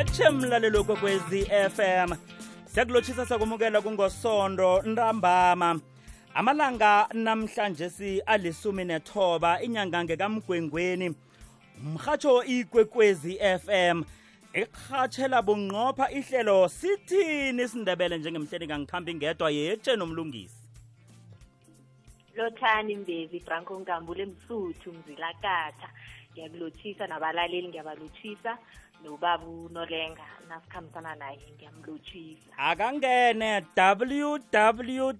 yeche mlalelo kwekwezi FM siyakulotshisa sakumukela kungosondo ntambama. Amalanga namhlanje si alisumi nethoba inyanga ngekamgwengweni umhatsho ikwekwezi FM ikhatshela bunqopha ihlelo sithini isindebele njengemhleni kangikhambi ngedwa yeche nomlungisi? Lothani mbezi franco ngambule msuthu mzilakatha. Ngiyakulothisa nabalaleli ngiyabalothisa nobaba unolenga nasikhambisana naye ngiyamlothisa akangene www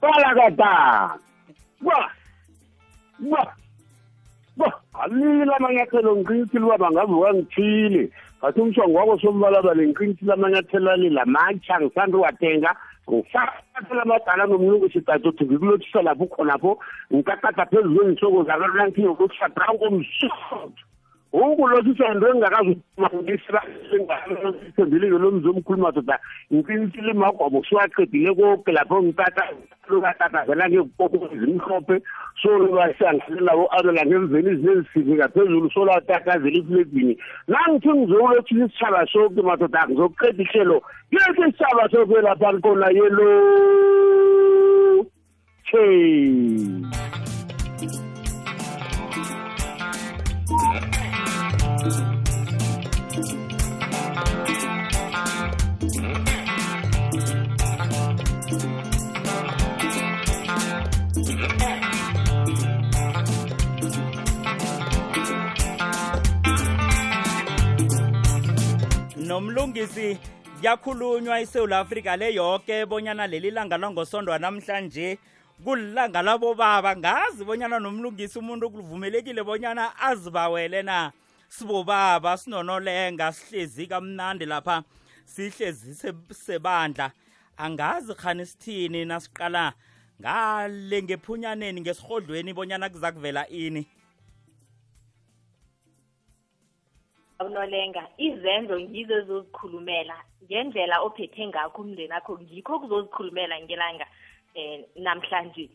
balakata ba ba ba alila amanyathelo ngiqinisile uba bangavuka ngithile ngathi umshongo wako sombalabala ngiqinisile amanyathelo alila matsha ngisanda uwathenga. Ngisathela amadala nomlungu sicathi uthi ngikulothisa lapho khonapho ngikaqada phezu kwezihloko zakalonankiyokuthisa branko msuthu ungulothisa into engingakazithembile ngelo mzi omkhulu madoda ngiqinisile imagwabo siwaqedile konke lapho ngitata lukatatazela ngekokuzimhlophe solwasangelawo abela ngemveni izinezisibi ngaphezulu solwatatazela iflegini nangithi ngizokulothisa isitshaba soke madoda ngizokuqeda ihlelo kesi isitshaba soke lapha nkona yelo che nomlungisi yakhulunywa iSouth Africa le yonke bonyana leli langa langosondwa namhlanje kulilanga labo baba ngazi bonyana nomlungisi umuntu okuvumelekile bonyana azibawele na sibobaba sinonolenga sihlezi kamnandi lapha sihlezi sebandla. Angazi khani sithini nasiqala ngale ngephunyaneni ngesihodlweni bonyana kuza kuvela ini. Unolenga izenzo ngizo ezozikhulumela. Ngendlela ophethe ngakho umndeni akho ngikho kuzozikhulumela ngelanga um namhlanje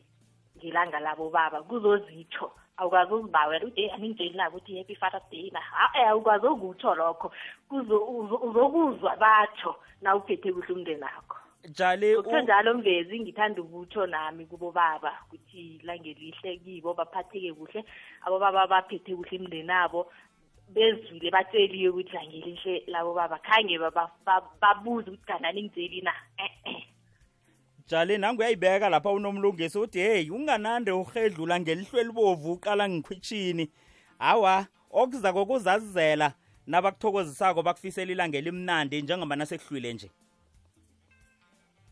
ngelanga labo baba kuzozitsho awukwazi uzibawela ude aningitsheli nako ukuthi happy father's day na. E awukwazi okutsho lokho. Uzokuzwa batsho na uphethe kuhle umndeni akho jali kutho njalo mvezi ngithanda ukutsho nami kubo baba ukuthi langelihle kibo baphatheke kuhle. Abobaba baphethe kuhle imndeni abo bezwile batsheliwe ukuthi langelihle labo baba. Khange babuze ukuthi kanani ngitsheli na jali nangu uyayibeka lapha unomlungisi uthi heyi unganande urhedlula ngelihlwe elibovu uqala ngikhwitshini. Hawa okuza kokuzazizela nabakuthokozisako bakufisela ilanga elimnandi njengoba nasekuhlwile nje.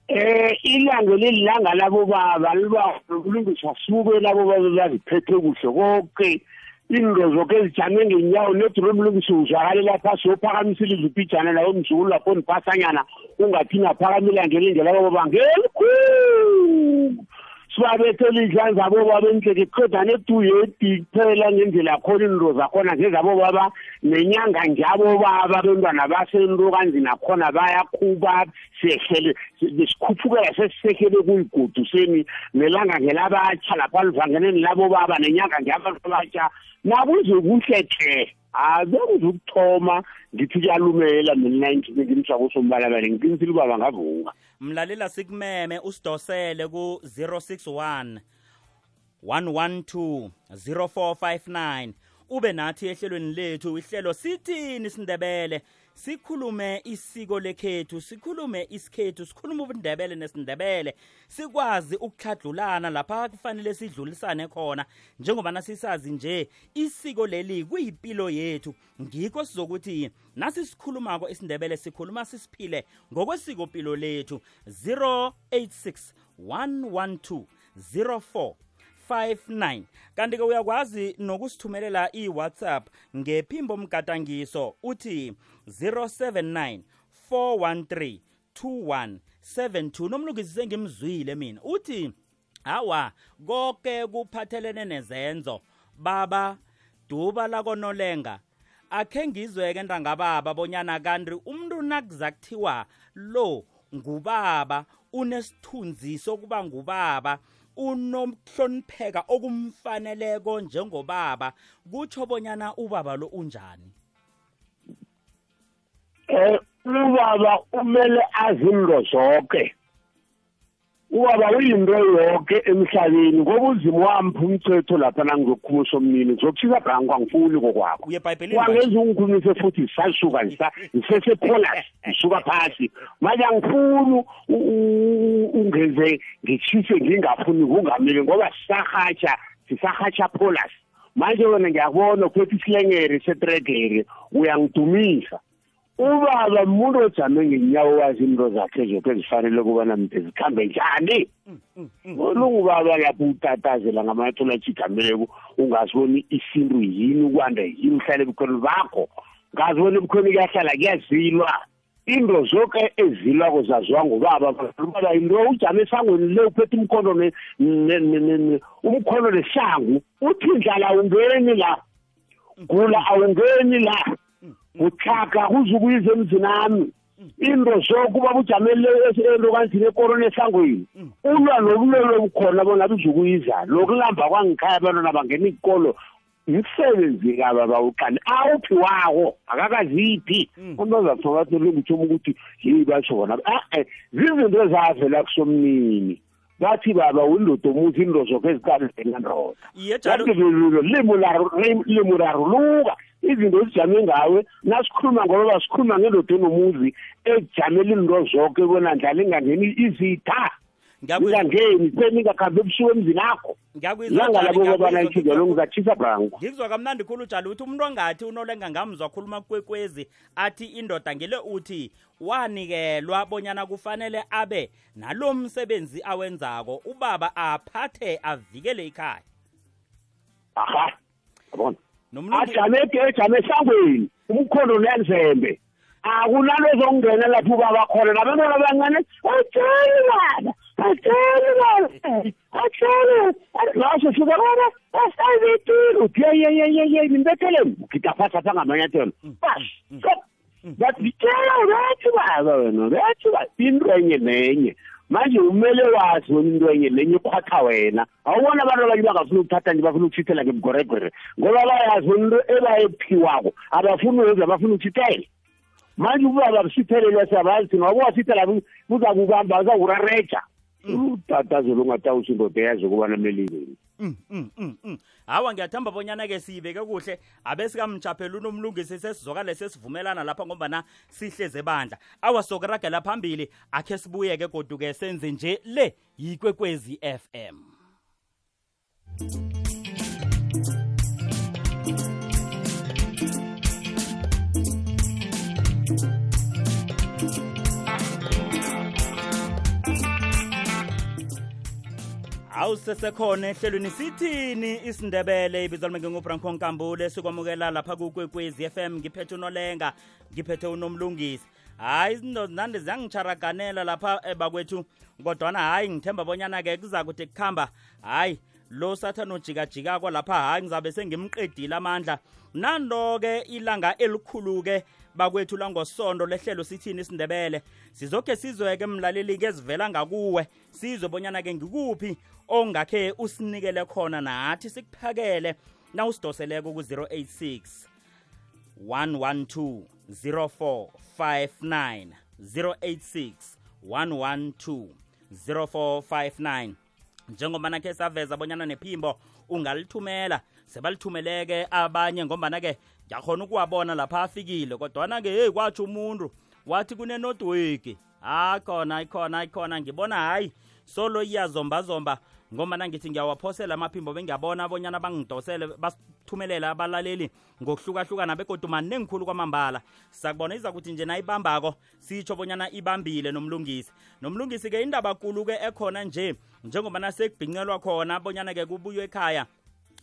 Eh ilanga lelilanga labo baba liba ukulungiswa sibuke labo baba baziphethe kuhle konke into zoke ezijame ngenyawo nedrom lungisi uzwakalela phasi uphakamisile izupijana lawo mzukulu lapho niphasanyana ungathi naphakamile angelindlela babo bangelikhulu sibabethela idlanza abo baba endleke qeda neduyedi kuphela ngendlela yakhona into zakhona ngezabo baba nenyanga njabo baba bentwana basento kanzini nakhona bayakhuba sehlele besikhuphukela sesisehlele kuyigudu seni nelanga ngelabatsha lapha livangeneni labo baba nenyanga ngeyabantu abatsha nakuze kuhle the abekuze ukuthoma ngithi kuyalumela mina ngimsako sombalabale ngiqinisile ubaba ngavuka mlalela sikumeme usidosele ku-061 112 0459 ube nathi ehlelweni lethu ihlelo sithini sindebele. Sikhulume isiko lekhethu sikhulume isikhethu sikhulume ubundebele nesindebele. Sikwazi ukukhadlulana lapha kufanele sidlulisane khona njengoba nasisazi nje isiko leli kuyimpilo yethu. Ngikho sizokuthi nasi sikhulumako isindebele sikhuluma sisiphile ngokwesiko mpilo lethu. 086 112 04 59 kanti ke uyakwazi nokusithumelela iWhatsApp ngephimbo mgadangiso uthi 079 413 2172 nomlungisi sengimzwile mina uthi hawa konke kuphathelene nezenzo. Baba duba lakonolenga. Akhe ngizweke ntangababa bonyana kanti umuntu nakuza kuthiwa lo ngubaba unesithunzi sokuba ngubaba unomhlonipheka okumfaneleko njengobaba kutsho bonyana ubaba lo unjani? Eh ubaba umele azinto zonke ubaba uyinto yonke emhlabeni ngoba uzima wampha umthetho lapha nangizokukhumisa omnini ngizokushisa bhanki angifuni kokwakho wangenza ungikhulumise futhi sasuka ngisesepholas ngisuka phasi. Manje angifuni ungenze ngitshise ngingafuni kungamile ngoba sisahatsha sisahatsha pholas manje wena ngiyakubona kuphethe isilengere setregere uyangidumisa. Ubaba umuntu ojame ngenyawo wazi into zakhe zoke ezifanele kubana mde zikhambe njani? Olungubaba lapho utatazela ngamathola ajigameleko ungaziboni isintu yini ukwanda yini uhlale ebukhweni bakho. Ngazibona ebukhweni kuyahlala kuyazilwa. Into zoke ezilwako zaziwa ngubaba ubaba into ujame esangweni le uphethe umkhondo ne- ne- ne- ne- ne- umkhondo neshangu uthi ndlala awungeni la gula awungeni la. Uthaka kuzukuyize emzini ami. Into zokuba bujamele ento kanzini ekoroni esangweni. Ulwa nobulwelo obukhona bona buzukuyiza lokulamba kwangikhaya abantwana bangena ikolo msebenzi kababa uqani awuphi wako akakaziphi? Umuntu azathoka bathi lingutshoma ukuthi yeyi batsho bona a-e zizinto ezavela kusomnini. Bathi baba windoda omuthi into zoke eziqalena ndoda iye jalo bathi lilo limuraruluka izinto ezijame ngawe nasikhuluma ngoba basikhuluma ngendoda enomuzi ejamele into zoke bona ndlala ingangeni izitha. Ngiyakuzwa ingangeni seningakhambi ebusuku emzini akho ngiyakuzwa ilanga Jali, labo babana ngiyakuzwa, ithingelo ngikuzwa- ngizatshisa brango ngikuzwa kamnandi khulu jalo uthi umuntu ongathi unolenga ngamzwa khuluma kwekwezi athi indoda ngile uthi wanikelwa bonyana kufanele abe nalo msebenzi awenzako ubaba aphathe avikele ikhaya. Aha yabona. Nomlungu ajameke ejame esangweni umkhondo nenzembe. Akunalo zokungena lapho ubaba khona nabantwana abancane atsheli baba. Atsheli baba atsheli naso suka baba asayibetile uthi yeyeyeyeye nimbetheleni ugida phasi apha ngamanyathelo bathi tshela bethi baba wena bethi baba into enye nenye manje umele wazi wena into enye nenye ikhwatha wena awubona abantu abanye bangafuni ukuthatha nje bafuna ukuthithela ngemgoregore ngoba bayazi wena into ebayephiwako abafuni wenza bafuna ukuthithela manje ubaba busithelele siyabazi thina wabo wasithela buza kubamba uzakurareja utatazela ungatawusi indoda eyazi ukubana melizeni Mm, mm, mm, mm. hawa ngiyathamba bonyana-ke siyibeke kuhle. Abe sikamjaphela unomlungisi sesizokale sesivumelana lapha ngombana sihleze ebandla. Awa sokuragela phambili akhe sibuye-ke goduke senze nje le yikwekwezi FM hawu sesekhona ehlelweni sithini isindebele ibizwa lami ngingubranko nkambule sikwamukela lapha kukwekwezi FM ngiphethe unolenga ngiphethe unomlungisi. Hayi izinto nandi ziyangitsharaganela lapha bakwethu kodwana hayi ngithemba bonyana-ke kuza kuthi kuhamba hayi lo sathane ojikajikako lapha hayi ngizabe sengimqedile amandla. Nando-ke ilanga elikhulu-ke bakwethu langosondo lehlelo sithini isindebele. Sizokhe sizweke mlaleli-ke ezivela ngakuwe. Sizwe bonyana-ke ngikuphi ongakhe usinikele khona nathi sikuphakele. Na usidoseleko ku-086 112 0459 086 112 0459 njengoba nakhe saveza bonyana nephimbo ungalithumela sebalithumele-ke abanye ngombana-ke ngiyakhona ukuwabona lapha afikile kodwana-ke heyi kwatsho umuntu wathi kunenodweki akhona ikhona ikhona ngibona hayi solo iyazombazomba ngombana ngithi ngiyawaphosela amaphimbo bengiyabona bonyana bangidosele basithumelele abalaleli ngokuhlukahlukana begodu manengikhulu kwamambala. Sakubona iza kuthi nje nayibambako sitsho bonyana ibambile nomlungisi. Nomlungisi-ke indaba kulu-ke ekhona nje njengobana sekubhincelwa khona bonyana-ke kubuywe ekhaya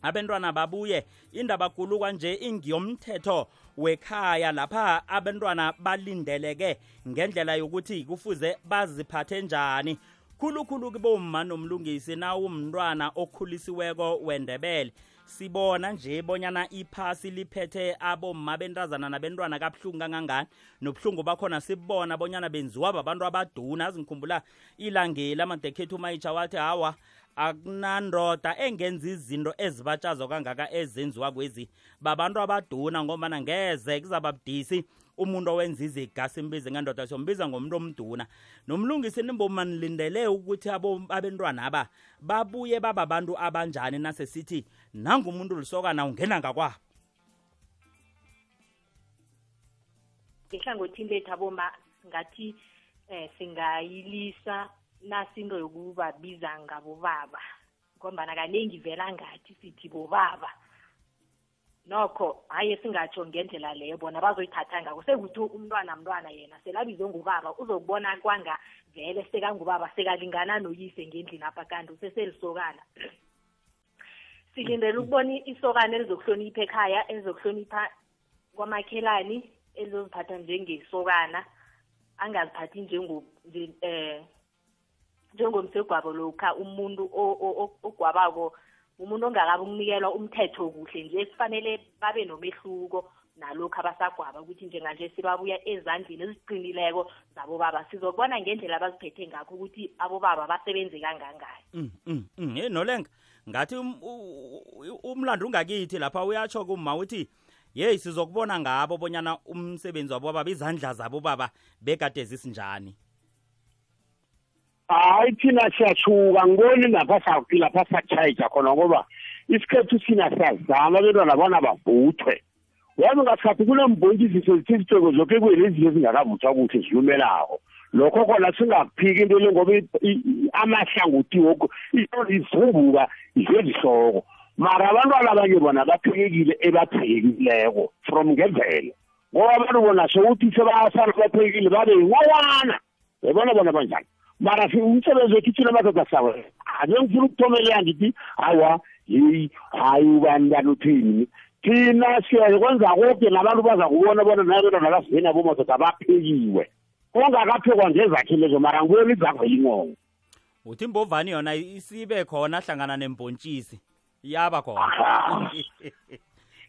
abantwana babuye. Indaba kulu kwanje ingiyomthetho wekhaya lapha abantwana balindeleke ngendlela yokuthi kufuze baziphathe njani khulukhulu kubomma nomlungisi nawumntwana okhulisiweko wendebele. Sibona nje bonyana iphasi liphethe abomma bentazana nabentwana kabuhlungu kangangani. Nobuhlungu bakhona sibona bonyana benziwa babantu abaduna. Azingikhumbula ilangeli amadekhethu mayitsha wathi hawa akunandoda engenza izinto ezibatshazo kangaka ezenziwa kwezi. Babantu abaduna ngombana ngeze kuzaba budisi umuntu owenza iziga simbize ngendoda siyombiza ngomuntu omduna. Nomlungisi nimbo nilindele ukuthi abo abantwana aba babuye bababantu abanjani nasesithi nangumuntu lisokana ungena ngakwabo. Ngehlangothini lethu aboma ngathi eh singayilisa nasinto yokubabiza ngabobaba ngombana kaningi vela ngathi sithi bobaba nokho hayi singatsho ngendlela leyo bona bazoyithatha ngako. Sekuthi umntwana mntwana yena selabizwe ngubaba uzokubona kwanga vele sekangubaba sekalingana noyise ngendlini apha kanti useselisokana. Silindele ukubona isokana elizokuhlonipha ekhaya elizokuhlonipha kwamakhelani elizoziphatha njengesokana angaziphathi njengo nje- eh njengomsegwabo lokha umuntu ogwabako umuntu ongakabi ukunikelwa umthetho kuhle nje kufanele babe nomehluko nalokhu abasagwaba ukuthi njenganje sibabuya ezandleni eziqinileko zabobaba. Sizokubona ngendlela abaziphethe ngakho ukuthi abobaba basebenze kangangani. Mm, mm, mm. hey nolenga ngathi um- u- u- umlando ungakithi lapha uyatsho kuma uthi yeyi sizokubona ngabo bonyana umsebenzi wabo baba izandla zabo baba bekade zisinjani. Hayi thina siyashuka ngiboni lapha sawuki lapha satshayija khona ngoba isikhethu thina siyazama abantwana bona bavuthwe. Yazi ngasikhathi kunembhontshisiso zithizitsheko zoke kuyelezinto ezingakavuthwa kuhle zilumelako. Lokho khona singakuphiki into le ngoba i- i- amahlangothi woku into zivumbuka zezihloko mara abantwana abanye bona baphekekile ebaphekekileko from ngemvelo. Ngoba abantu bona sokuthi sebasala baphekekile babe yinqowana yabona bona banjani? Mara si- umsebenzi wethu thina madoda sawo ake ngifuna ukuthomelela ngithi hawa yeyi hayi ubani bani uthini thina siyakwenza koke nabantu baza kubona bona nabentwana basiveni abomadoda baphekiwe ongakaphekwa ngezakhi lezo mara ngiboni izakho yingongo uthi imbovani yona isibe khona hlangana nembontshisi yaba khona.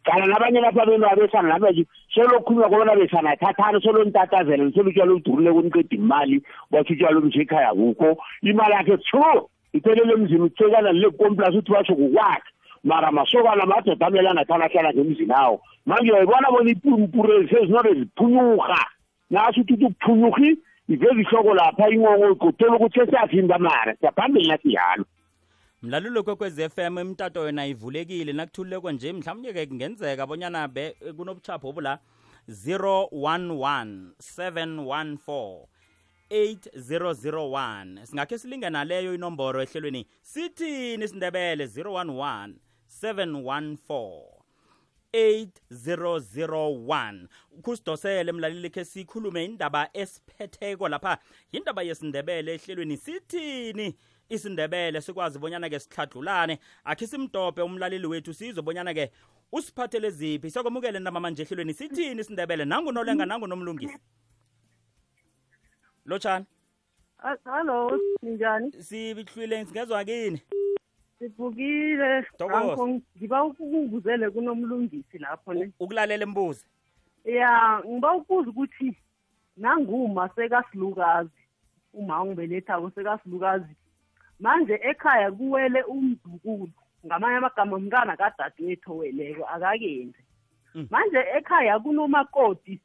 Kana nabanye lapha bento abesana nabeji solokhulunywa kobona besana thathani solontatazela solutshwala oludurile kuniqeda imali bathi utshwala omsha ekhaya kukho. Imali yakhe tho iphelele emzini utsekana le komplasi uthi batsho kukwakhe. Mara masokana madoda amele angathana ahlala ngemzini awo manje uyayibona bona ipumpure sezinobe ziphunyurha naso uthi uthi ukuphunyurhi iveza ihloko lapha ingongo igotela ukuthi sesiyazinda mara siyaphambili nathi yalo mlalelo kwekwez f m imtato yona ivulekile. Nakuthululeko nje mhlawumnye-ke kungenzeka bonyana be kunobuchapho obula 011 714 8001 singakhe silinge naleyo inomboro ehlelweni. Sithini isindebele? 011 714 8001 kusidosele mlaleli khe sikhulume indaba esiphetheko lapha yindaba yesindebele ehlelweni. Sithini isindebele sikwazi bonyana-ke sihladlulane akhe simdope umlaleli wethu sizwe bonyana-ke usiphathele ziphi siyakwamukele ntamba manje ehlelweni sithini isindebele nangunolenga nangunomlungisi lotshani Hallo, ninjani? sihlwile singezwa kini Sivukile. Ngiba ukungibuzele kunomlungisi lapho ne. ukulalela imbuzi Ya, ngiba ukubuza ukuthi nanguma sekasilukazi. Uma ungibelethako sekasilukazi. Manje ekhaya kuwele umzukulu. Ngamanye amagama umntana kadadewethu oweleko akakenze. Mm. Manje ekhaya kunomakoti.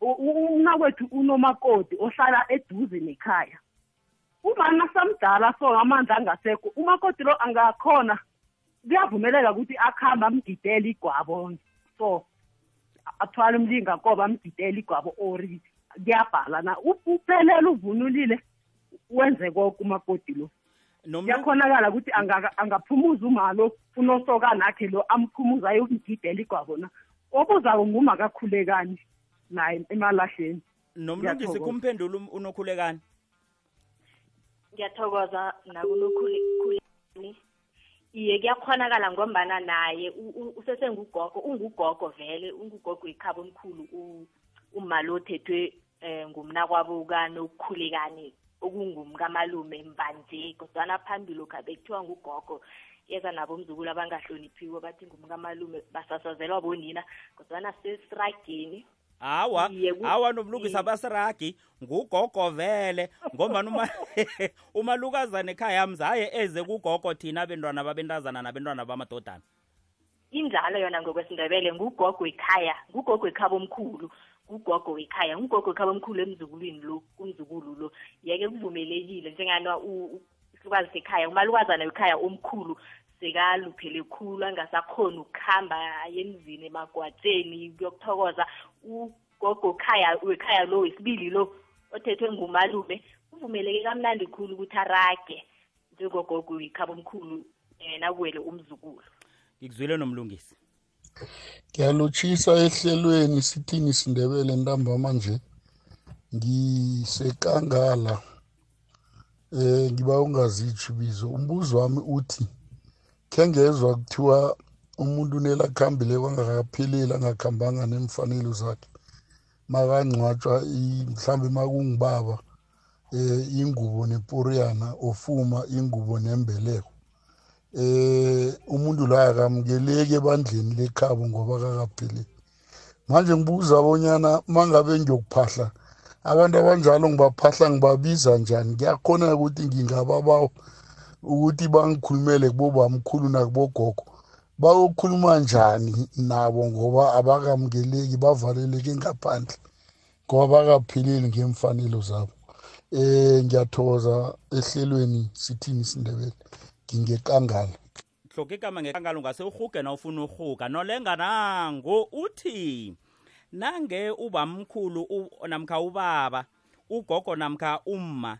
U- u- Umnakwethu unomakoti ohlala eduze nekhaya. umama samdala so amandla angasekho umakoti lo angakhona kuyavumeleka ukuthi akuhamba amgidele igwabo so athwale umlingakoba amgidele igwabo ori kuyabhala na U- uphelele uvunulile wenze konke umakoti lo. Kuyakhonakala ukuthi anga- angaphumuza umalo unosokana akhe lo amphumuza ayomgidela igwabo na. Obuzako ngumakakhulekani naye emalahleni. Nomlungisi kumphendula um- unokhulekani? Ngiyathokoza nakunokhulekani. Iye kuyakhonakala ngombana naye u- u- usesengugogo ungugogo vele ungugogo ekhaba omkhulu u- umalo othethwe um ngumnakwabo kanokukhulekani okungumkamalume mbanje kodwana phambili ukhabe kuthiwa ngugogo yeza nabo umzukulu abangahloniphiwe bathi ngumkamalume basasazelwa bonina kodwana sesirageni. Hawa hawa nomlungisi abasiragi ngugogo vele. Ngombani uma umalukazana ekhaya mzaye eze kugogo thina abentwana babentazana nabentwana bamadodana. Injalo yona ngokwesindebele ngugogo ekhaya ngugogo ekhaba omkhulu ngugogo wekhaya ngugogo ekhaya omkhulu emzukulwini lo kumzukulu lo. Yeke kuvumelekile njengana islukazi sekhaya umalukazana wekhaya omkhulu sekaluphele khulu angasakhoni ukuhamba aye emzini emagwatsheni kuyokuthokoza. Ugogo khaya wekhaya lo wesibili lo othethwe ngumalume kuvumeleke kamnandi khulu ukuthi arage njengogogo yikhaba omkhulu yena kuwele umzukulu. Ngikuzwile nomlungisi. Ngiyalotshisa ehlelweni sithini isindebele ntambama nje? Ngisekangala eh ngiba ungazitsho bizo. Umbuzo wami uthi khe ngezwa kuthiwa umuntu nelakhambile kwangakapheleli angakhambanga nemfanelo zakhe makangcwatshwa mhlambe makungibaba eh ingubo neporiyana ofuma ingubo nembeleko. Eh umuntu la akamukeleki ebandleni lekhabo ngoba kakapheli manje ngibuza bonyana mangabe ngiyokuphahla abantu abanjalo ngibaphahla ngibabiza njani? Kuyakhona ukuthi ngingababawa ukuthi bangikhulumele kubobamkhulu nakubogogo. Bayokhuluma njani nabo ngoba abakamukeleki bavaleleke ngaphandle ngoba bakapheleli ngemfanelo zabo? Eh ngiyathokoza ehlelweni sithini isindebele ngingekangala hloke igama ngekangala ungase uhuge na ufuna uhuga nolenga nango uthi nange ubamkhulu namkha ubaba ugogo namkha umma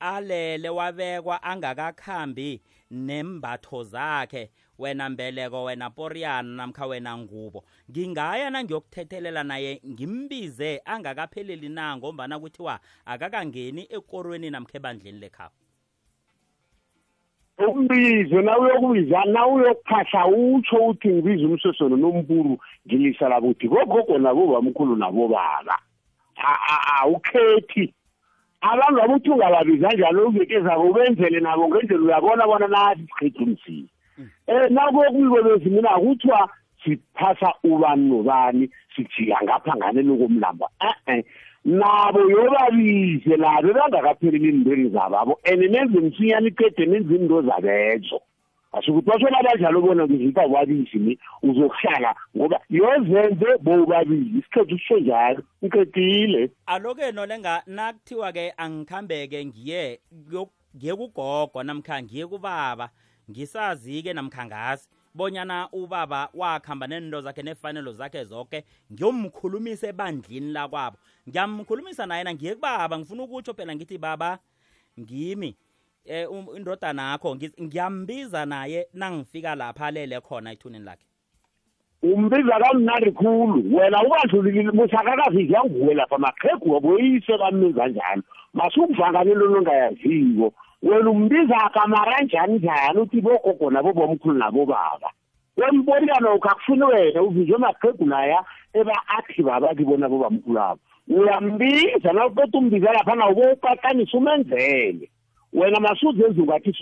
alele wabekwa angakakhambi nembatho zakhe wena mbeleko wena poriyana namkha wena ngubo. Ngingaya nangiyokuthethelela naye ngimbize angakapheleli na ngombana kuthiwa akakangeni ekorweni namkha ebandleni lekhabo. Umbizo nawuyokubiza nawuyokuphahla utsho uthi ngibiza umsosono nomburu ngilisa labuthi bogogo nabobamkhulu nabobaba awukhethi. Abantu abuthi ungababiza njalo uveke zabo ubenzele nabo ngendlela uyabona bona nathi sikhethe umsile um nakuyokubiko lezi mina kuthiwa siphasa ubani nobani sijika ngapha ngane lokomlamba e-e nabo yobabize labo bangakapheleli iindweni zababo and nenze msinyana iqede nenze into zabezo asukuthi bashona abanjalo bona ngizipha ubabisi ni uzokuhlala ngoba yozenze bowubabili isikhethu kusho njalo ngiqedile aloke nolenga nakuthiwa-ke angikhambeke ngiye ngiye kugogo namkha ngiye kubaba ngisazi-ke namkha ngazi. Bonyana ubaba wakhamba nento zakhe nefanelo zakhe zonke ngiyomkhulumisa ebandlini lakwabo. Ngiyamkhulumisa naye na? Ngiye kubaba ngifuna ukutsho phela ngithi baba ngimi eh indodana yakho ngiyambiza naye nangifika lapha alele khona ethuneni lakhe? Umbiza kamnandi khulu. Wena ubadlulile musakakazi yanguwe lapha maqhegu waboyise bamenza njalo masukuvakanyelo longayaziko wena umbiza kamara njani njani uthi bogogo nabobomkhulu nabobaba. Wemboliyana ukakufuni wena uvizwe maqhegu laya eba athi baba kibona bobamkhulu abo. Uyambiza nawuqeda umbiza lapha nawubowuqaqanisa umenzele. Wena masuzenza ungathi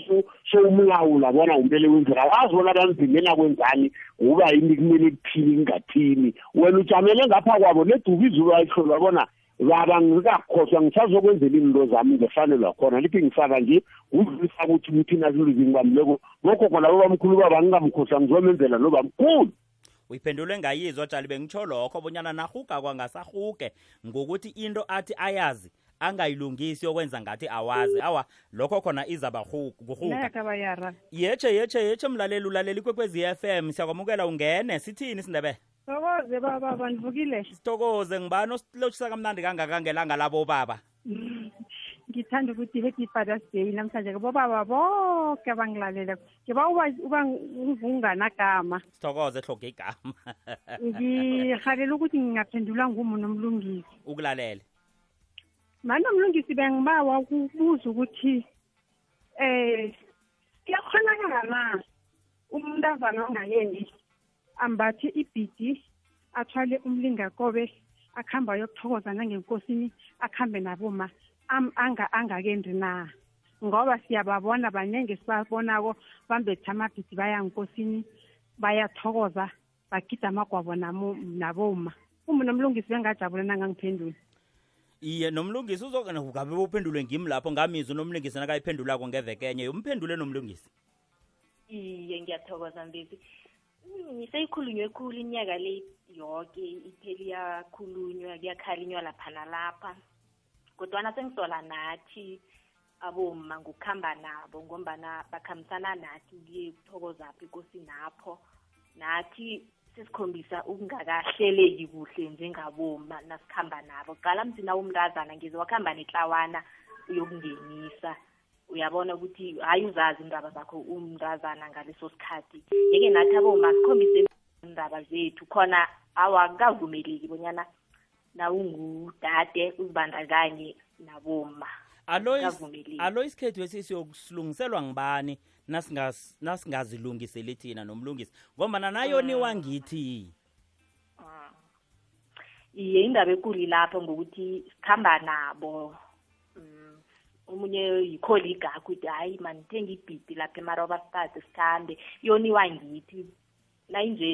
sowumlawula bona umele wenzela wazi bona bamvimena kwenzani uba yini kumele kuthini kungathini wena ujamele ngapha kwabo neduba izulu ayihlolwa bona baba ngikakhohlwa ngisazokwenzela into zami ngefanelwa khona lithi ngifaka nje kudlulisa ukuthi umthina siluzi ngibamleko bogogo labo bamkhulu baba ngingamkhohlwa ngizomenzela nobamkhulu uyiphendulwe ngayizwa tshali bengitsho lokho bonyana nahuga kwangasahuge ngokuthi into athi ayazi angayilungisi yokwenza ngathi awazi. Awa lokho khona izaba kuhuga. Yeche yeche yeche mlaleli kwekwezi-f m siyakwamukela ungene sithini sindebele Sithokoze baba banivukile. Sithokoze ngibani osilochisa kamnandi kangaka ngelanga labo baba. Ngithanda ukuthi happy Father's Day namhlanje ke bobaba bonke abangilalela. Ngiba uba uba ngivuganagama. Sithokoze hloke igama. Ngihalela ukuthi ngingaphendulwa ngumuntu nomlungisi. Ukulalele. Manje umlungisi bengibawa ukubuza ukuthi eh kuyakhonakala na umntazana ongayendi ambathe ibhidi athwale umlingakobe akuhamba ayokuthokoza nangenkosini akuhambe naboma. Anga angakendi na? Ngoba siyababona baningi sibabonako bambethe amabhidi baya nkosini bayathokoza bagida amagwabo naboma. Uma nomlungisi bengajabule nangangiphendula iye nomlungisi uzokabe bophendulwe ngimi lapho ngamizwa nomlungisi nakayiphendulako ngevekenye umphendule nomlungisi. Iye ngiyathokoza mbezi seyikhulunywe khulu iminyaka le yoke ipheli iyakhulunywa kuyakhalinywa lapha nalapha. Kodwana sengisola nathi aboma ngokuhamba nabo ngombana bakhambisana nathi kuye kuthokozaphi ikosinapho nathi sesikhombisa ukungakahleleki kuhle njengaboma nasikhamba nabo. Qala mzina womntazana ngize wakuhamba netlawana uyokungenisa uyabona ukuthi hayi uzazi indaba zakho umntazana ngaleso sikhathi. Yeke nathi aboma sikhombise indaba zethu khona awakavumeleki bonyana nawungudade uzibandakanye naboma. Alo is- Akavumeleki. alo isikhethu esisiyokusilungiselwa ngibani? Nasingazilungiseli thina nomlungisi. Ngombana nayoniwa ngithi iye indaba ekulu lapho ngokuthi sikhamba nabo. mm, omunye yikholigi akho ukuthi hayi mani thenga ibhidi lapha emaroba stad sikhambe yoniwa ngithi nayinje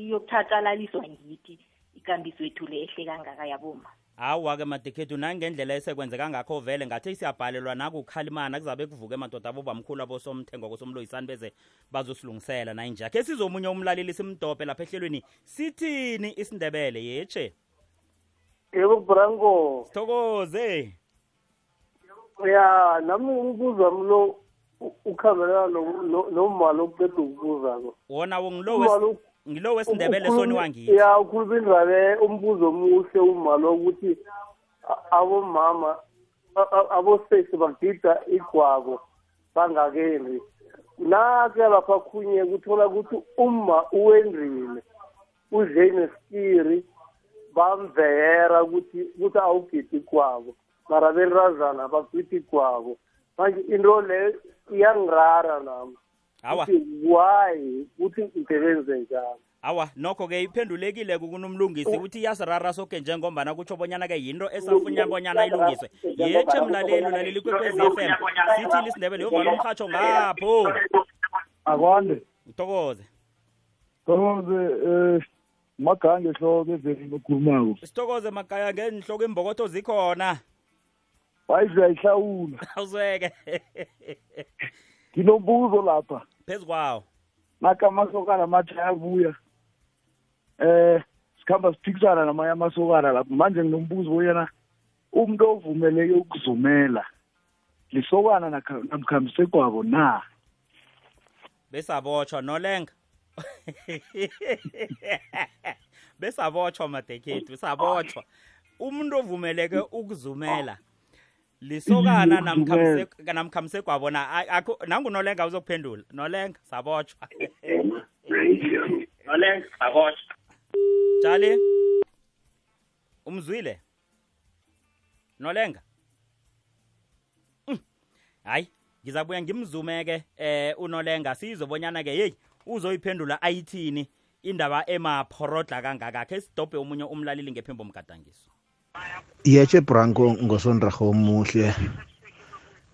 iyokuthatshalaliswa ngithi ikambiso ethu lehle kangaka yaboma hawa-ke madekhethu nangendlela esekwenzeka ngakho vele ngathi siyabhalelwa nakukhalimana kuzabe kuvuke madoda abobamkhulu abosomthengo kosomloyisani beze bazosilungisela nayinje. Akhe sizomunye umlaleli simdobhe lapha ehlelweni sithini isindebele yetshe yebo branko. Sithokoze. Ya nami umbuzo wami lo u- ukhambelana no- no- nomali okuqeda ukubuzako wona ngilo ngilo wesindebele soniwa ngithi ya ukhuluma indaba umbuzo omuhle umali wokuthi abomama abosesi bagida igwabo bangakendi nake lapha khunye kuthola ukuthi umma uwendrile udle neskiri bamveyera ukuthi ukuthi awugidi igwabo. Mara bentazana bagidi igwabo manje into le iyangirara nami. Awa. Why? Ukuthi ngisebenze njalo awa nokho-ke iphendulekile kunomlungisi ukuthi iyasirara soke njengombana kutsho bonyana-ke yinto esafunya bonyana ilungiswe. yetshe mlaleli ulaleli kwekwezi f m sithi lisindebele yovala umhatsho ngapho. Akwande. Uthokoze. Thokoze um magange ehloko evelini okhulumako sithokoze makaya ngenhloko imbokotho zikhona. Wayiziyayihlawula awuzweke. Nginombuzo lapha. Phezu kwawo. Naka amasokana amathi ayabuya eh sikhamba siphikisana namanye amasokana lapho. Manje nginombuzo bonyana umuntu ovumeleke ukuzumela lisokana nakha- namkhambisekwabo na? Besabotshwa nolenga. Besabotshwa madekhethu sabotshwa umuntu ovumeleke ukuzumela lisokana Iye, namkhamse- namkhamsegwabo na a- akho- nangu nolenga uzokuphendula. Nolenga sabotshwa nolenga sabotshwa jali umzwile? Nolenga? Mm. hayi ngizabuya ngimzume-ke eh unolenga. Sizobonyana-ke yeyi uzoyiphendula ayithini indaba emaphorodla kangakakhe sidobhe omunye umlaleli ngephembo mgadangiso. Yetshe branko ngosondraho omuhle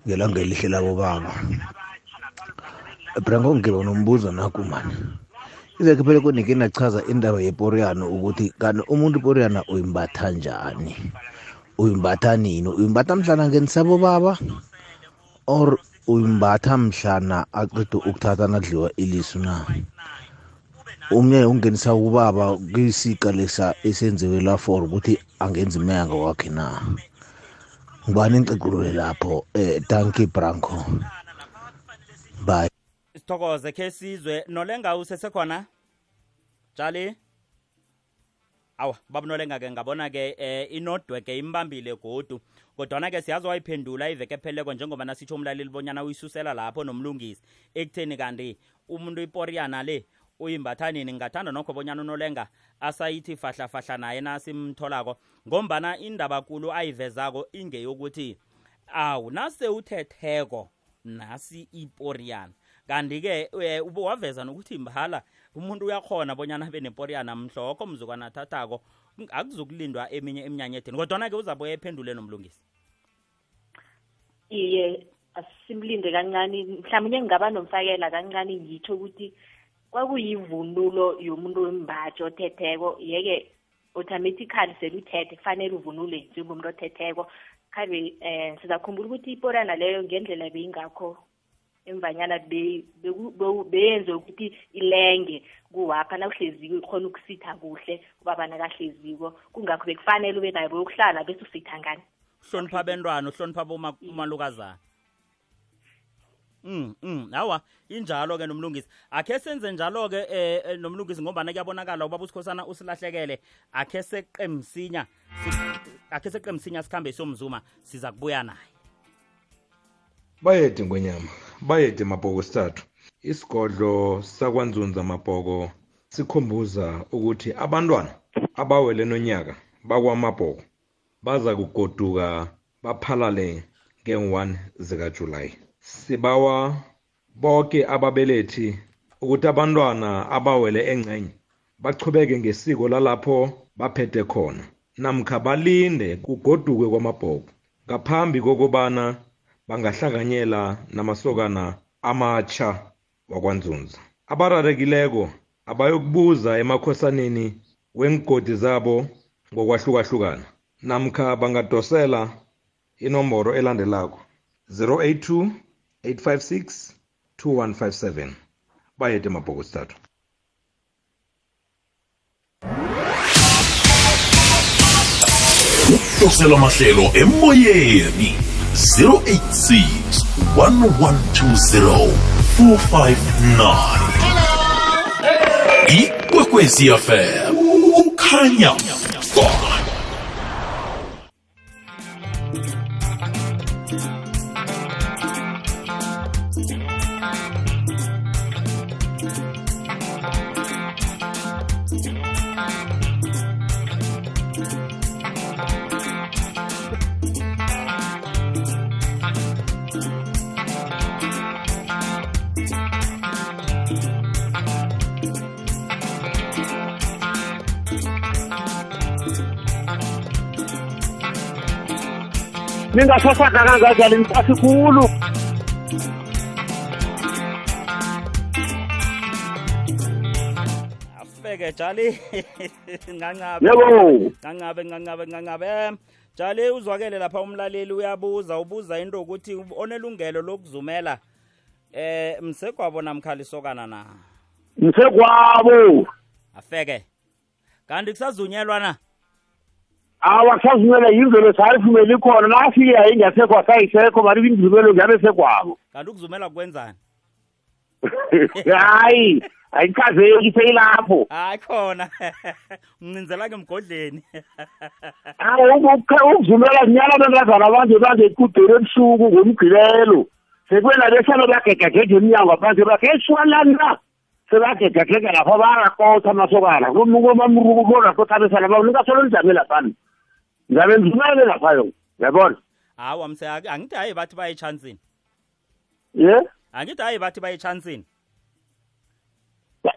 ngelanga elihle labo baba. Branko ngiba nombuzo naku mani? Iveke phele konike nachaza indaba yeporiyano ukuthi kanti umuntu iporiyana uyimbatha njani? Uyimbatha nini? Uyimbatha mhlana ngenisabo baba? Or uyimbatha mhlana aqeda ukuthatha nadliwa ilisu na? Umnye ungenisa ubaba kuyisika lesa esenziwela for ukuthi angenza imeanga wakhe na? Ngubani inqiqulule lapho? Eh tanki branco bye. Sithokoze khe sizwe. Nolenga usesekhona jali awa babunolenga-ke ngabona-ke eh inodweke imbambile godu. Kodwana-ke siyazi wayiphendula iveke epheleko njengoba nasitsho umlaleli bonyana uyisusela lapho nomlungisi. Ekutheni kanti umuntu iporiyana le uyimbatha nini ngingathanda nokho bonyana unolenga asayithi fahlafahla naye nasimtholako ngombana indaba kulu ayivezako ingeyokuthi awu nase uthetheko nasi iporiyana. Kanti-ke um waveza nokuthi mbhala umuntu uyakhona bonyana abe neporiyana mhlokho mzukwana athathako akuzukulindwa eminye iminyanya kodwana-ke uzabuya ephendule nomlungisi iye asimlinde kancane mhlawumbe ngingaba nomfakela kancane ngitho ukuthi kwakuyivunulo yomuntu wembaji othetheko yeke automatically seluthethe kufanele uvunule njengomuntu othetheko. Khabe um sizakhumbula ukuthi iporana leyo ngendlela beyingakho emvanyana beyenze ukuthi ilenge kuwapha nawuhleziko ikhona ukusitha kuhle ubaba nakahleziko. Kungakho bekufanele ube naye boyokuhlala bese usitha ngani? Hlonipha abentwana uhlonipha umalukazana Mm mm. Hawa injalo ke nomlungisi. Akhe senze njalo ke eh eh, nomlungisi ngoba kuyabonakala ubaba usikhosana usilahlekele. Akhe seqemsinya si- akhe seqemsinya sikhambe somzuma siza kubuya naye. Bayede ngwenyama bayede mabhoko sithathu. Isigodlo sakwanzunza mabhoko sikhumbuza ukuthi abantwana abawele nonyaka bakwamabhoko baza kugoduka baphalale nge-1 zikajulayi. Sibawa bonke ababelethi ukuthi abantwana abawele engcenye bachubeke ngesiko lalapho baphethe khona namkha balinde kugoduke kwamabhoko ngaphambi kokubana bangahlanganyela namasokana amatsha wakwanzunza abararekileko abayokubuza emakhosaneni wengodi zabo ngokwahlukahlukana namkha bangadosela inomboro elandelako 082 856 2157 bayede mabhoko sithathu ukuhlosela amahlelo emoyeni. 086 1120 459 ikwekwezi fm ukhanya. ba ningasasaka kangazali mpasi khulu. Afeke jali. Ngancabe. Yebo. Ngancabe ngancabe ngancabe. Em, jali uzwakele lapha umlaleli uyabuza ubuza into ukuthi onelungelo lokuzumela eh msegwabo namkhalisokana na? Msekwabo afeke. Kanti kusazunyelwa na? Awa kusazumela yimvelo sayifumeli ikhona nafike yayingasekho sayisekho mari indlumelo ngiyabe sekwabo kanti ukuzumela kwenzani hayi ayichazeki seyilapho. Hayi khona. Uncinzela ke mgodleni awu ukuzumela zinyala abentazana banje bangekudeni ebusuku ngomgqibelo. Sekwena besalo bagegagege emnyango phansi bakhe eswalana sebagegagega lapho barakotha amasokana komamrukubona kothabesana bao ningasolo nijame laphani ngizabe ngizumele laphayo yabona hawa mse ak- angithi hayi bathi baye echansini. Ye? Angithi hayi bathi baye echansini.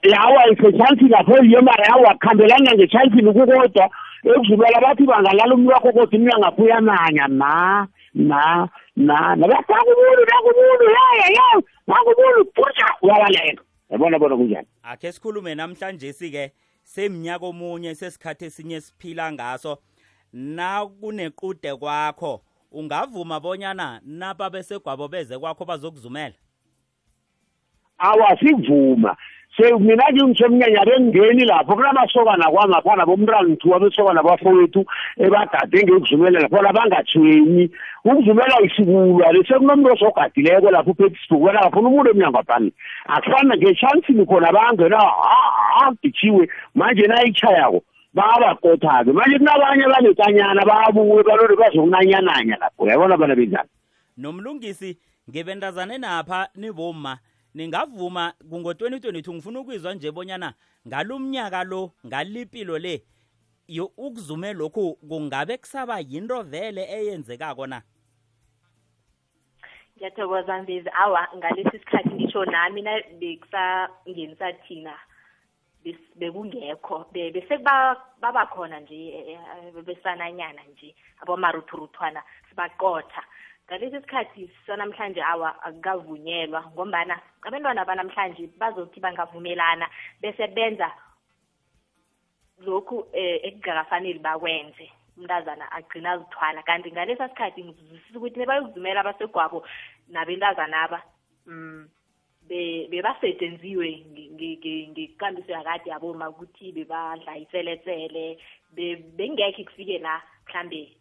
Yawa isechansini lapho yemara yawa kuhambelana ngechansini kukodwa. Ekuzumela bathi bangalala umntu wakho kodwa imnyango uyananya na na na nabakakubulu nakubulu yaya ya nakubulu putsha uyabaleka yabona bona kunjani? Akhe sikhulume namhlanje sike semnyaka omunye sesikhathi esinye siphila ngaso. Nakunequde kwakho ungavuma bonyana napa besegwabo beze kwakho bazokuzumela? Awa sivuma se mina ke ngisemnyanya bengingeni lapho kunamasokana kwamaphana bomntwana ngithiwa besokana bafowethu ebagade ngekuzumelela phona bangatshwenyi ukuzumela isikulwa lesekunomuntu osogadileko lapho uphethisburg wena ngafuna umuntu emnyango aphani akufana ngeshansini khona bangena agitshiwe manje nayitshayako babakotha-ke manje kunabanye banekanyana babuke balole bazokunanyananya lapho uyabona bana benjani nomlungisi ngebentazane napha niboma ningavuma kungo-2022 ngifuna ukwizwa nje bonyana ngalumnyaka lo ngalipilo le ukuzume lokhu kungabe kusaba yinto vele eyenzekako na? Ngiyathokoza mvezi awa ngalesi sikhathi ngisho nami na bekusangenisa thina bekungekho Be- bese kuba- babakhona nje eh, eh, besananyana nje abomaruthuruthwana sibaqotha. Ngalesi sikhathi sanamhlanje awa akukavunyelwa ngombana abantwana banamhlanje bazothi bangavumelana bese benza lokhu um ekungakafanele bakwenze. Umntazana agcina azithwala. Kanti ngalesa sikhathi ngizwisisa ukuthi nebayokuzumela abasegwabo nabentazana aba mm be bebasetenziwe nge- nge- nge- ngekambiso yakade yaboma ukuthi bebadla iseletsele be- bengekhe kufike la mhlambe be-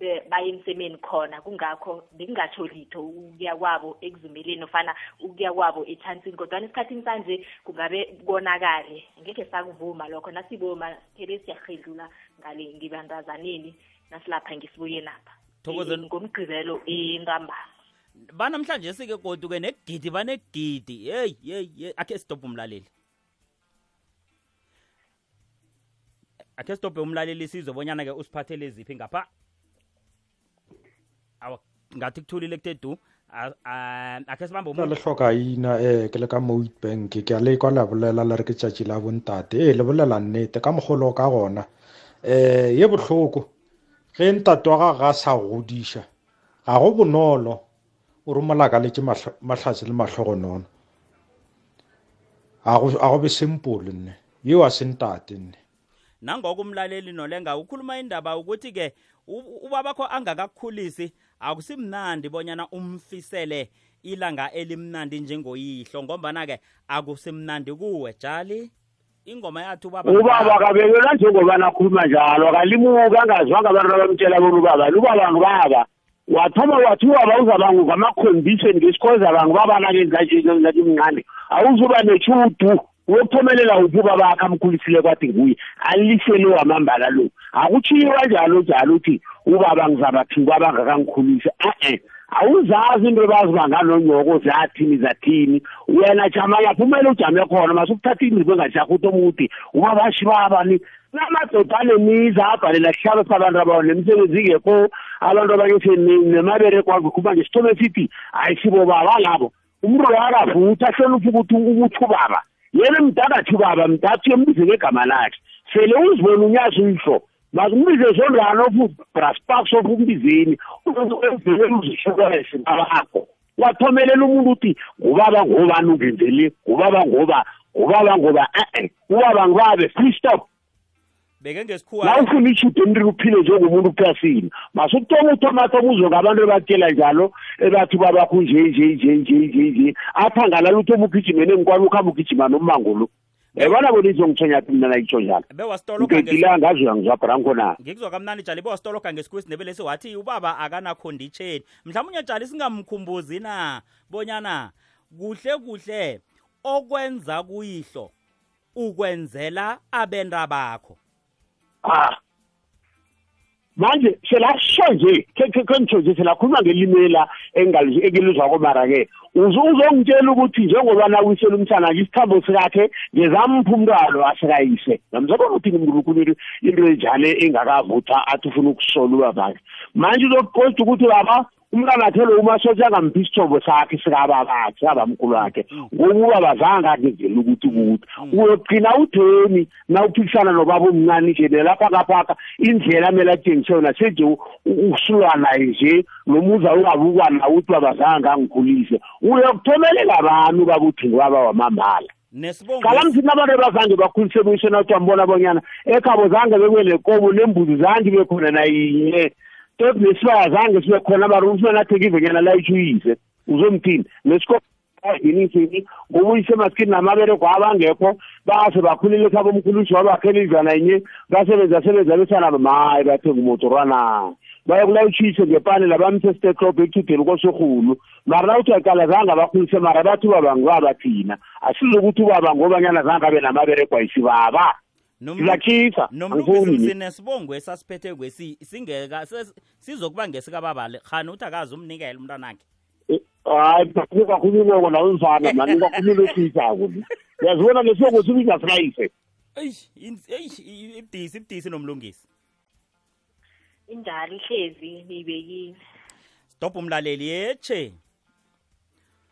baye emsemeni khona. Kungakho bekungatsho litho ukuya kwabo ekuzumeleni ofana ukuya kwabo echansini kodwana esikhathini sanje kungabe konakale ngekhe sakuvuma lokho. Nasiboma phele siyahedlula ngale ngibantazaneni nasilapha ngesibuyenapha Thokozeni. Eh, ngomgqibelo entambama banamhlanje sike goduke negidi banegidi. Hey hey hey akhe stop umlaleli. Akhe stop umlaleli sizwe bonyana ke usiphathele ziphi ngapha awa ngathi kuthulile kutedu akhe sibambe na le umuntu hloka ina eh ke le ka mo bank ke a le kwa la bolela le re ke tšatši la bontate eh le bolela nnete ka mogolo ka gona. Eh ye bohloko. Ge ntate wa gaga a sa godiša ga go bonolo. O re molakaletše mahlatse le mahlogonono a go be simple nne yeo a se ntate nne. Nangoko umlaleli nolenga ukhuluma indaba ukuthi-ke ubabakho angakakukhulisi akusimnandi bonyana umfisele ilanga elimnandi njengoyihlo ngombana-ke akusimnandi kuwe jali. Ingoma yathi ubaba ubaba kabekelwa njengoba nakhuluma njalo akalimuka angazwanga abantu abamtshela bona ubaba ubaba ngubaba. Wathoma wathi ubaba uzabangu ngama-condition ngesikhoza bangu babanake ngathi mncane. Awuzuba neshudu uyokuthomelela uphi ubaba akhe amkhulisile kwathi nguye? Alisele wamambala lo. Akutshiwa njalo njalo uthi ubaba ngizabathi ubaba ngakangikhulise e-e awuzazi into ebazibanga nonyoko zathini zathini. Wena jama lapho kumele ujame khona masukuthatha indribo engajahuti omude. Ubabashiba bani namadoda anemiza abhalela sihlalo sabantu abawo nemisebenzi ingekho. Abantu abanye nemabereko akukhuma nje sithome sithi hayi sibo baba labo umuntu akavutha hlonipha ukuthi ukuthi ubaba yena mdakathi ubaba mdathi uyembize ngegama lakhe. Sele uzibona unyazi uyihlo makumbize zondwana ofu brasparks ofu umbizeni emveleni uzihlukanise babakho wathomelela umuntu uthi ngubaba ngobani ungenzele ngubaba ngoba? Ngubaba ngoba? E-e ubaba ngibabe free stop. Beke ngesikhuwa la ufuna ishudo emntwini uphile njengomuntu kuphasini masukutoma utomata umuzwe ngabantu ebatshela njalo ebathi babakho nje nje nje nje nje nje. Athi angalala uthi omugijimene engikwami ukuhamba ugijima nommango lo. Yabona bona izongithonyaphi mina nayitsho njalo? Bewasitoloka ngedile angazi uyangizwa branko na ngikuzwa kamnani jali bewasitoloka ngesikhuwa isindebele siwathi ubaba akanakhonditsheni. Mhlawumbe jali singamkhumbuzi na? Bonyana kuhle kuhle okwenza kuyihlo ukwenzela abenda bakho ah. Manje selasho nje kengitsho nje selakhuluma ngelimela engilizwa komara-ke uzongitshela ukuthi njengoba nawisela umntana nje isithambo sikakhe ngezampha umntwalo asikayise. Namzabona ukuthi ngimrukhuleli into enjalo engakavutha athi ufuna ukusola ubabakhe manje uzokuqoda ukuthi baba umntana akhe lo umasotha angamphi isithobo sakhe sikababakhe sikabamkhulu wakhe. Ngokuba bazange akezela ukuthi kuthi uyogcina utheni na uphikisana nobaba omncane nje nelapha kaphaka indlela amele atshengise yona senje usulwa naye nje nomuza ungabukwa nawe ukuthi babazange angikhulise. Uyokuthomelela abantu bakuthi ngibaba wamambala. Qala mthini abantu ebazange bakhulise buyise nathi wambona bonyana ekhabo zange bekwele kobo nembuzi zange ibe khona nayinye. Tot nesibaya zange sibe khona mara ufuna nathi ngivenyana layitshuyise uzomthini nesikoinini ngoba uyise maskini namabereko abangekho base bakhulile ekhabo omkhulusi wabakhela indlwana yinye basebenza sebenza besanabo mayi bathenga umotorwana baye kulayitshuyise ngepane labamse stetlob ekuthudeni kosorhulu mara nawuthi aqala zange abakhulise mara bathi ubaba ngibaba thina. Asizokuthi ubaba ngobanyana zange abe namabereko ayisibaba. Sizakhisa nomlungisi nesibongo esasiphethe kwesi singeka sizokuba ngesikababa le khani uthi akazi umnikela umntwanakhe hayi ningakhulumeko nawe mfana mani ningakhulumela esiyisako uyazibona lesibongo sibiza sikayise eish in- eish i- ibudisi ibudisi nomlungisi. Injalo ihlezi niyibekile stop umlaleli yeche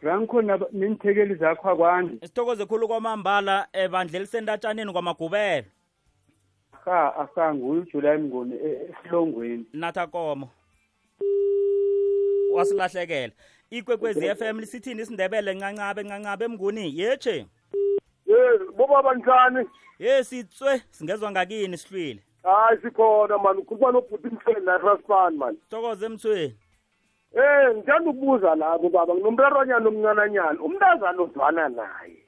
rankhona neenthekeli zakho akwandi sithokoze khulu kwamambala ebandla elisentatshaneni kwamagubelo ha asanguye ujulayi mngoni e- esilongweni. Natha komo. Wasilahlekela. Ikwekwezi FM lisithini isindebele ncancabe ncancabe emnguni? Yeche Eh bobaba njani? ye sitswe. Singezwa ngakini sihlwile. Hayi sikhona man. Ukhuluma nobhuti Mhleni la Raspan man. thokoze emthweni Eh ngithanda ukubuza lapho baba nginomraranyana omncananyana umntazana ozwana naye.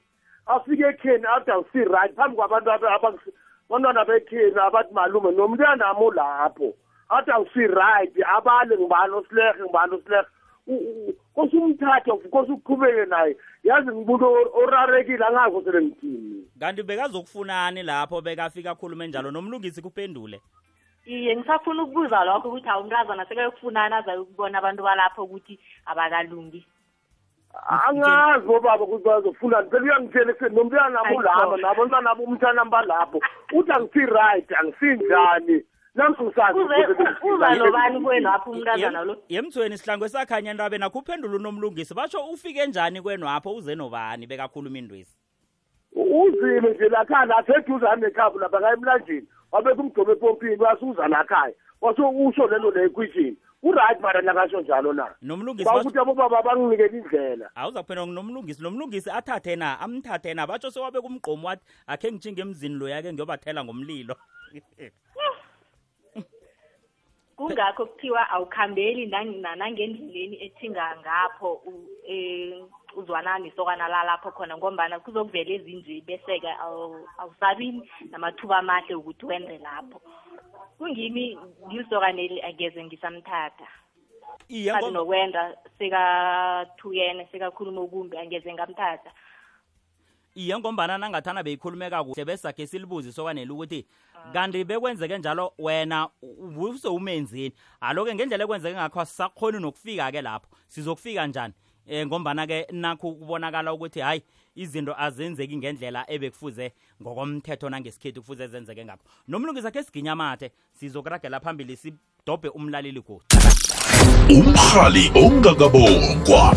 Afike ekheni athi awusi right phambi kwabantu abe- abak- abantwana bekheni abathi malume nomntanamo lapho. Athi awusi right abale ngibani osilehe ngibani osilehe kose umthathe kose uqhubeke naye. Yazi ngibuntu orarekile angazi sele ngithini. Kanti bekazokufunani lapho bekafika akhulume njalo? Nomlungisi kuphendule. Iye ngisafuna ukubuza lokho ukuthi hawu umntazana sekayokufunana azayokubona abantu balapho ukuthi abakalungi. Angazi bobaba ukuthi bazofunani sekuyangitshela ekuseni nomntanabo lapho Ayikho. nabantwana bomntana balapho uthi angisi right angisinjani nami ngisazi Uze- uza nobani kwenu apho umntazana lo? yemthweni sihlangu esakhanya entabeni akuphendula unomlungisi. Basho ufike njani kwenu apho? Uze nobani? Bekakhuluma indwezi uzile nje lakhaya laseduzane nekhabo lapha ngaye emlanjeni. Wabeka umgcobo epompini wasuza lakhaya. Washo usho lelo leyo ekwishini uright mara nakasho njalo na? Nomlungisi bakuthi abobaba banginikela indlela. Awuza kuphendula nomlungisi nomlungisi athathe na? Amthathe na? Batsho sewabeka umgqomo wathi akhe ngitshinge emzini lo yake ngiyobathela ngomlilo. Kungakho kuthiwa awukhambeli nang- na- nangendleleni ethinga ngapho u- eh, uzwana nesokana lalapho khona ngombana kuzokuvela ezinje bese-ke awu- awusabi namathuba amahle ukuthi wenze lapho. Kungimi ngilisokaneli angeze ngisamthatha. Iye kathi ngoba- nokwenda sekathuyene sekakhuluma okumbi angeze ngamthatha. Iye ngombana nangathana beyikhulumeka kuhle besakhe silibuze sokwanele ukuthi kanti bekwenzeke njalo wena use umenzini alo-ke ngendlela ekwenzeke ngakho asisakhoni nokufika-ke lapho. Sizokufika njani? Um ngombana-ke nakho kubonakala ukuthi hayi izinto azenzeki ngendlela ebekufuze ngokomthetho nangesikhethu kufuze zenzeke ngakho. Nomlungisi akhe siginyamathe sizokuragela phambili sidobhe umlaleli godi umrhali ongakabongwa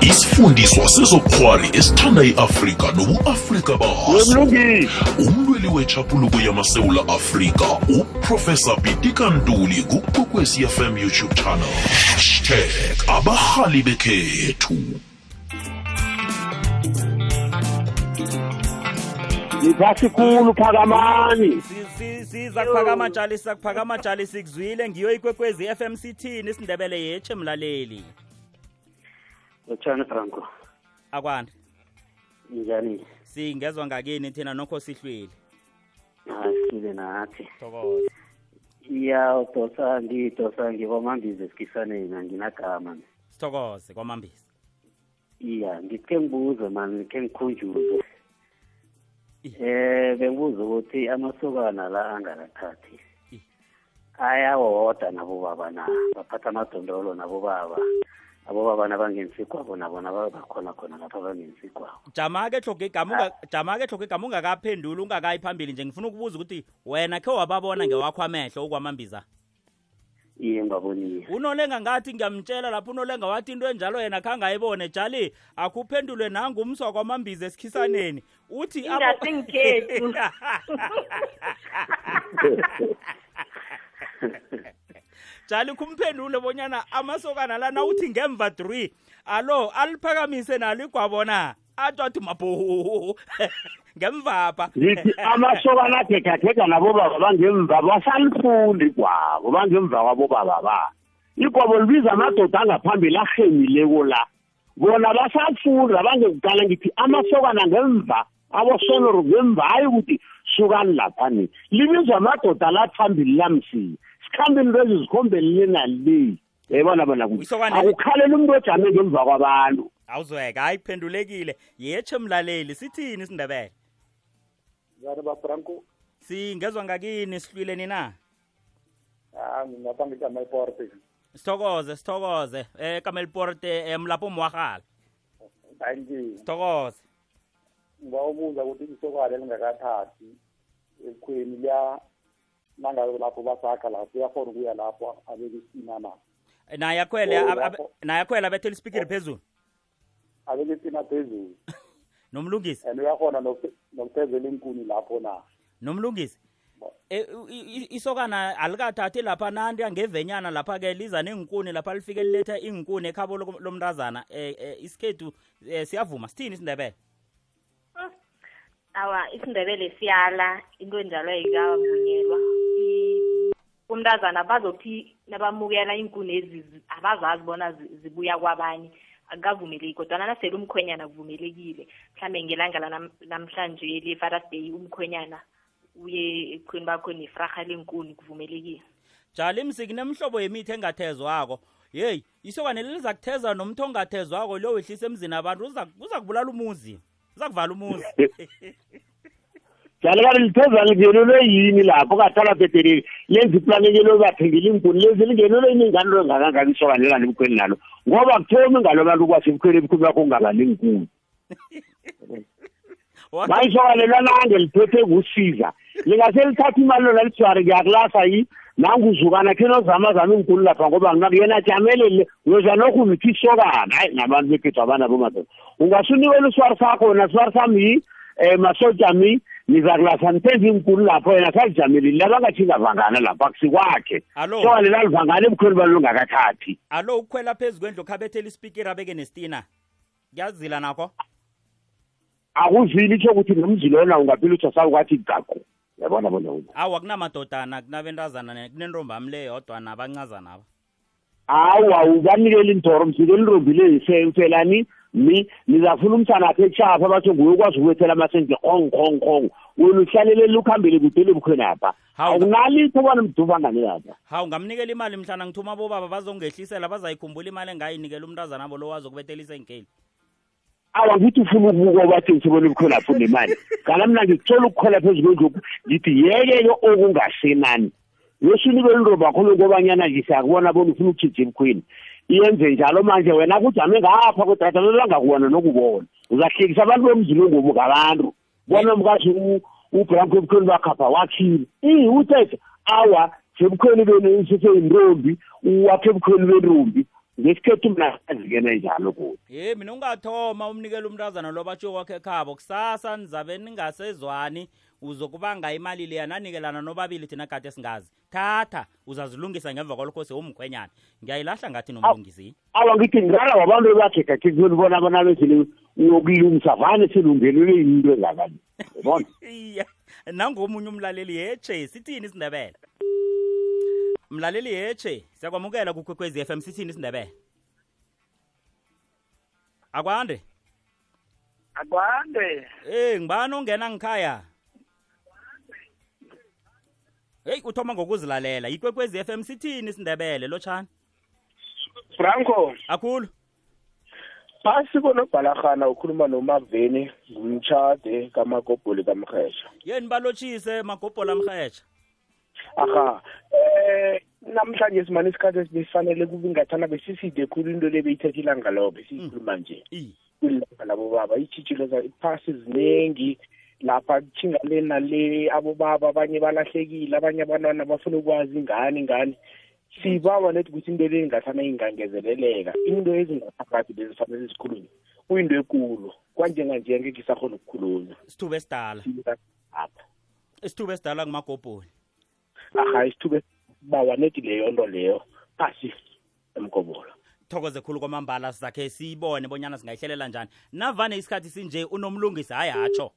isifundiswa sezobukhwari esithanda i-afrika nobu-afrika baso umlweli wetshapuluko yamasewula afrika uprofesa pitikantuli kukwekwezi fm youtube channel. Hashtag abarhali bekhethu. Ngiphasi khulu phakamani siza kuphakama tshali sizakuphakama tshali sikuzwile. Ngiyo ikwekwezi FM sithini isindebele yetshe mlaleli lotshani franco? Akwani. Njani? Singezwa ngakini thina nokho sihlwile? Asile nathi. Thokoza. Iya udosa ngidosa ngibamambizi esikisaneni anginagama. Sithokoze kwamambisi iya ngithe ngibuze mani khe ngikhunjuze eh. Bengibuza ukuthi amasokana la angakathathi. Ayawoda nabobaba na baphatha amadondolo nabobaba abobaba nabangenisikwabo nabo nabo bakhona khona lapha bangenisikwabo jama-ke hloga igama unga- jama-ke hloga igama ungakaphenduli ungakayi phambili nje. Ngifuna ukubuza ukuthi wena khe wababona ngewakho amehlo ukwamambiza iye ngibabonile unolenga ngathi ngiyamtshela lapho unolenga wathi into enjalo yena khange ayibone jali akuphendulwe nangumswa kwamambiza esikhisaneni. Uthi abo- Ingasi ngikhethu. jali kumphendule bonyana amasokana lana uthi ngemva three alo aliphakamise nalo igwabona atsho athi mabho ngemvapha ngithi amasokana athethetheka nabobaba bangemva basalifundi kwabo bangemva kwabobaba ba. Igwabo libiza amadoda angaphambili ahemileko la. Bona basafunda bangekuqala ngithi amasokana ngemva abosonoro ngemva hayi ukuthi sukani laphani libizwa amadoda la phambili lamsiya sikhambeni lezi zikhombeni le nale. Yayibona bona kuthi? Isokana- akukhaleli umuntu ojame ngemva kwabantu. Awuzweka hayi kuphendulekile yetshe mlaleli sithini isindebele njani bafranco singezwa ngakini sihlwile nina ah ngingapha ngithi amayiporte sithokoze sithokoze. Eh kamelporte eh, mlapho mwagala thank you sithokoze. Ngibawubuza ukuthi isokale lingakathathi ebukhweni liya nangabe lapho basakha lapho uyakhona ukuya lapho abeke isina na naye akhwele Oh, ab- ab- lapho- naye akhwele abethela ispikiri phezulu? Abeke isina phezulu nomlungisi? And uyakhona nokupe- nokuphezela inkuni lapho na? Nomlungisi? Eh, u- i- i- isokana alikathathi lapha nanti angevenyana lapha-ke liza neenkuni lapha lifike liletha iinkuni ekhabo lo- lomntazana. Eh, eh, isikhethu eh, siyavuma sithini isindebele awa isindebele siyala into enjalo ayikavunyelwa. I- umntazana bazokuthi nabamukela iinkunezi zi- abazazi bona zi- zibuya kwabanye. Akukavumeleki kodwana nasele umkhwenyana kuvumelekile mhlawumbe ngelanga lanam- namhlanje le-fathers day umkhwenyana uye ebukhweni bakho nefraha lenkuni kuvumelekile. Jali msiki nemhlobo yemithi engathezwako. Yeyi isokane liza kutheza nomthi ongathezwako lo wehlisa emzini abantu uza uza kubulala umuzi uza kuvala umuzi. jalo kanti litheza lingenelwe yini lapho? Kahlala bhedeleli lenza iplanekelo bathengela iinkuni lezi lingenelwe yini? Ngani lo engakangani isokanelani ebukhweni nalo? Ngoba kuthomi ngalo bantu kwase ebukhweni ebukhweni bakho ungabali iinkuni mayisokanelwa nange liphethe kusiza. Lingase lithatha imali lona lithware ngiyakulasa yi. Nanguzukana khe nozama zama iinkuni lapha ngoba yena jamelele. Uyozwa nokhu nithi isokana hayi nabantu bekhethu abana bomadoda ungasunikela iswari sakho wena swari sami yi um masoja mi niza kulasa nithenza iinkuni lapho yena salijamelile labangathingavangana lapho akusikwakhe Alo. sokane lalivangana ebukhweni balo lungakathathi alo ukukhwela phezu kwendlu khabethela ispikiri abeke nestina. Kuyazila nakho? Akuzili itsho ukuthi nomzi lona ungaphila uthi asawukathi gagu yabona bona wena? Awa kunamadodana kunabentazana ne- kunentombami le yodwa nabancazana aba. Hawa ubanikela intoro msikela intombi le ufelani mi nizafuna umsana akhe etshapha batsho nguye ukwazi ukwethela amasenge khong khong khong. Wena uhlalelele ukuhambele kudele bukhwenapha akunalitho bona mduva ngane lapha? Hawu ngamnikela imali mhlana ngithuma bobaba bazongehlisela bazayikhumbula imali engayinikela umntazana abo lo wazi ukubethelisa inkeli awa ngithi ufuna ukubuka obathi ngisibona ubukhwelapho nemali ngala mna ngikuthola ukukhwela phezu kwendloku ngithi yeke-ke okungasenani. Yosunikela intombi akho lokobanyana nje siyakubona bona ufuna ukutshija ebukhweni iyenze njalo manje wena kujame ngapha kodwa langakuwona nokubona. Uzahlekisa abantu bomzini ongomu ngabantu. Bona mkathi ubranko ebukhweni bakhapha wakhile i uthethe awa sebukhweni benu seseyintombi uwapha ebukhweni bentombi ngesikhethu mna azikene njalo kodwa ye mina ungathoma umnikela umntazana lo batsho kwakhe ekhabo. Kusasa nizabe ningasezwani uzokubanga imali leya nanikelana nobabili thina kade singazi. Thatha uzazilungisa ngemva kwalokho sewumkhwenyana. Ngiyayilahla ngathi nomlungisi. Awa ngithi ngala wabantu ebakhetha bona bona bezile uyokulungisa vane silungelelwe yinto engakani. Yabona? Iya. Nangomunye umlaleli yeche sithini isindebele? Mlaleli yeche siyakwamukela kukwekwezi FM sithini isindebele? Akwande? Akwande. Eh ngibani ongena ngikhaya? Hey uthoma ngokuzilalela. Ikwekwezi FM sithini isindebele lotshani franco. Akhulu. Phasi konobhalahana ukhuluma nomaveni ngumtshade kamagobholi kamrhesha yeni balotshise magobhola mrhetsha? Aha eh namhlanje simane isikhathi esifanele kube ngathana besiside khulu into le beyithetha ilanga lo besiyikhuluma nje. Kwilanga labobaba itshitshilo phasi ziningi lapha tshingale nale abobaba abanye balahlekile abanye abantwana bafuna ukwazi ingane ingane sibawa nethi ukuthi into le ngathana ingangezeleleka into ezingaphakathi lezi fanele zikhulunywe kuyinto ekulu. Kwanjenganje ngeke isakhona ukukhulunywa isithuba esidala. Apha isithuba esidala kumagobholi aha isithuba bawa nethi leyo nto leyo phasi emgobolo. Thokoze khulu kwamambala sakhe siyibone bonyana singayihlelela njani. Navane isikhathi sinje unomlungisi hayi hatsho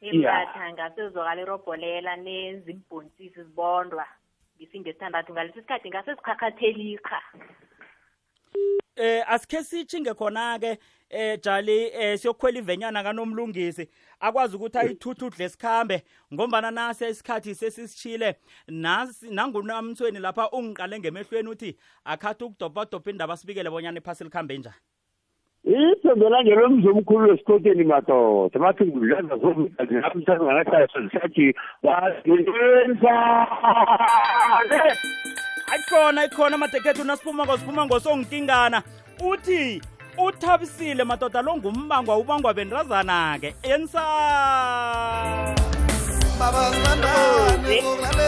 imbatha ngasezwakala irobholela nezimbhontisi zibondwa. Ngisimbi esithandathu ngalesi sikhathi ngasesikhakhathelika eh asikhe sitshinge khona-ke eh jali eh siyokhwela ivenyana kanomlungisi. Akwazi ukuthi ayithuthudle sikhambe ngombana nase isikhathi sesisishile nasi nangunamthweni lapha ungiqale ngemehlweni uthi akhathi ukudobhadobha indaba sibikele bonyana iphasi likhambe njani. ithembe langelo emzomkhulu wesikoteni madoda bathi ngudlaza zomiazinamsazanahlahla zisathi bazinisane ayikhona ikhona amadekethu nasiphumako siphumako songinkingana uthi uthabisile madoda lo ngumbangwa ubangwa bendrazana-ke ensa eh.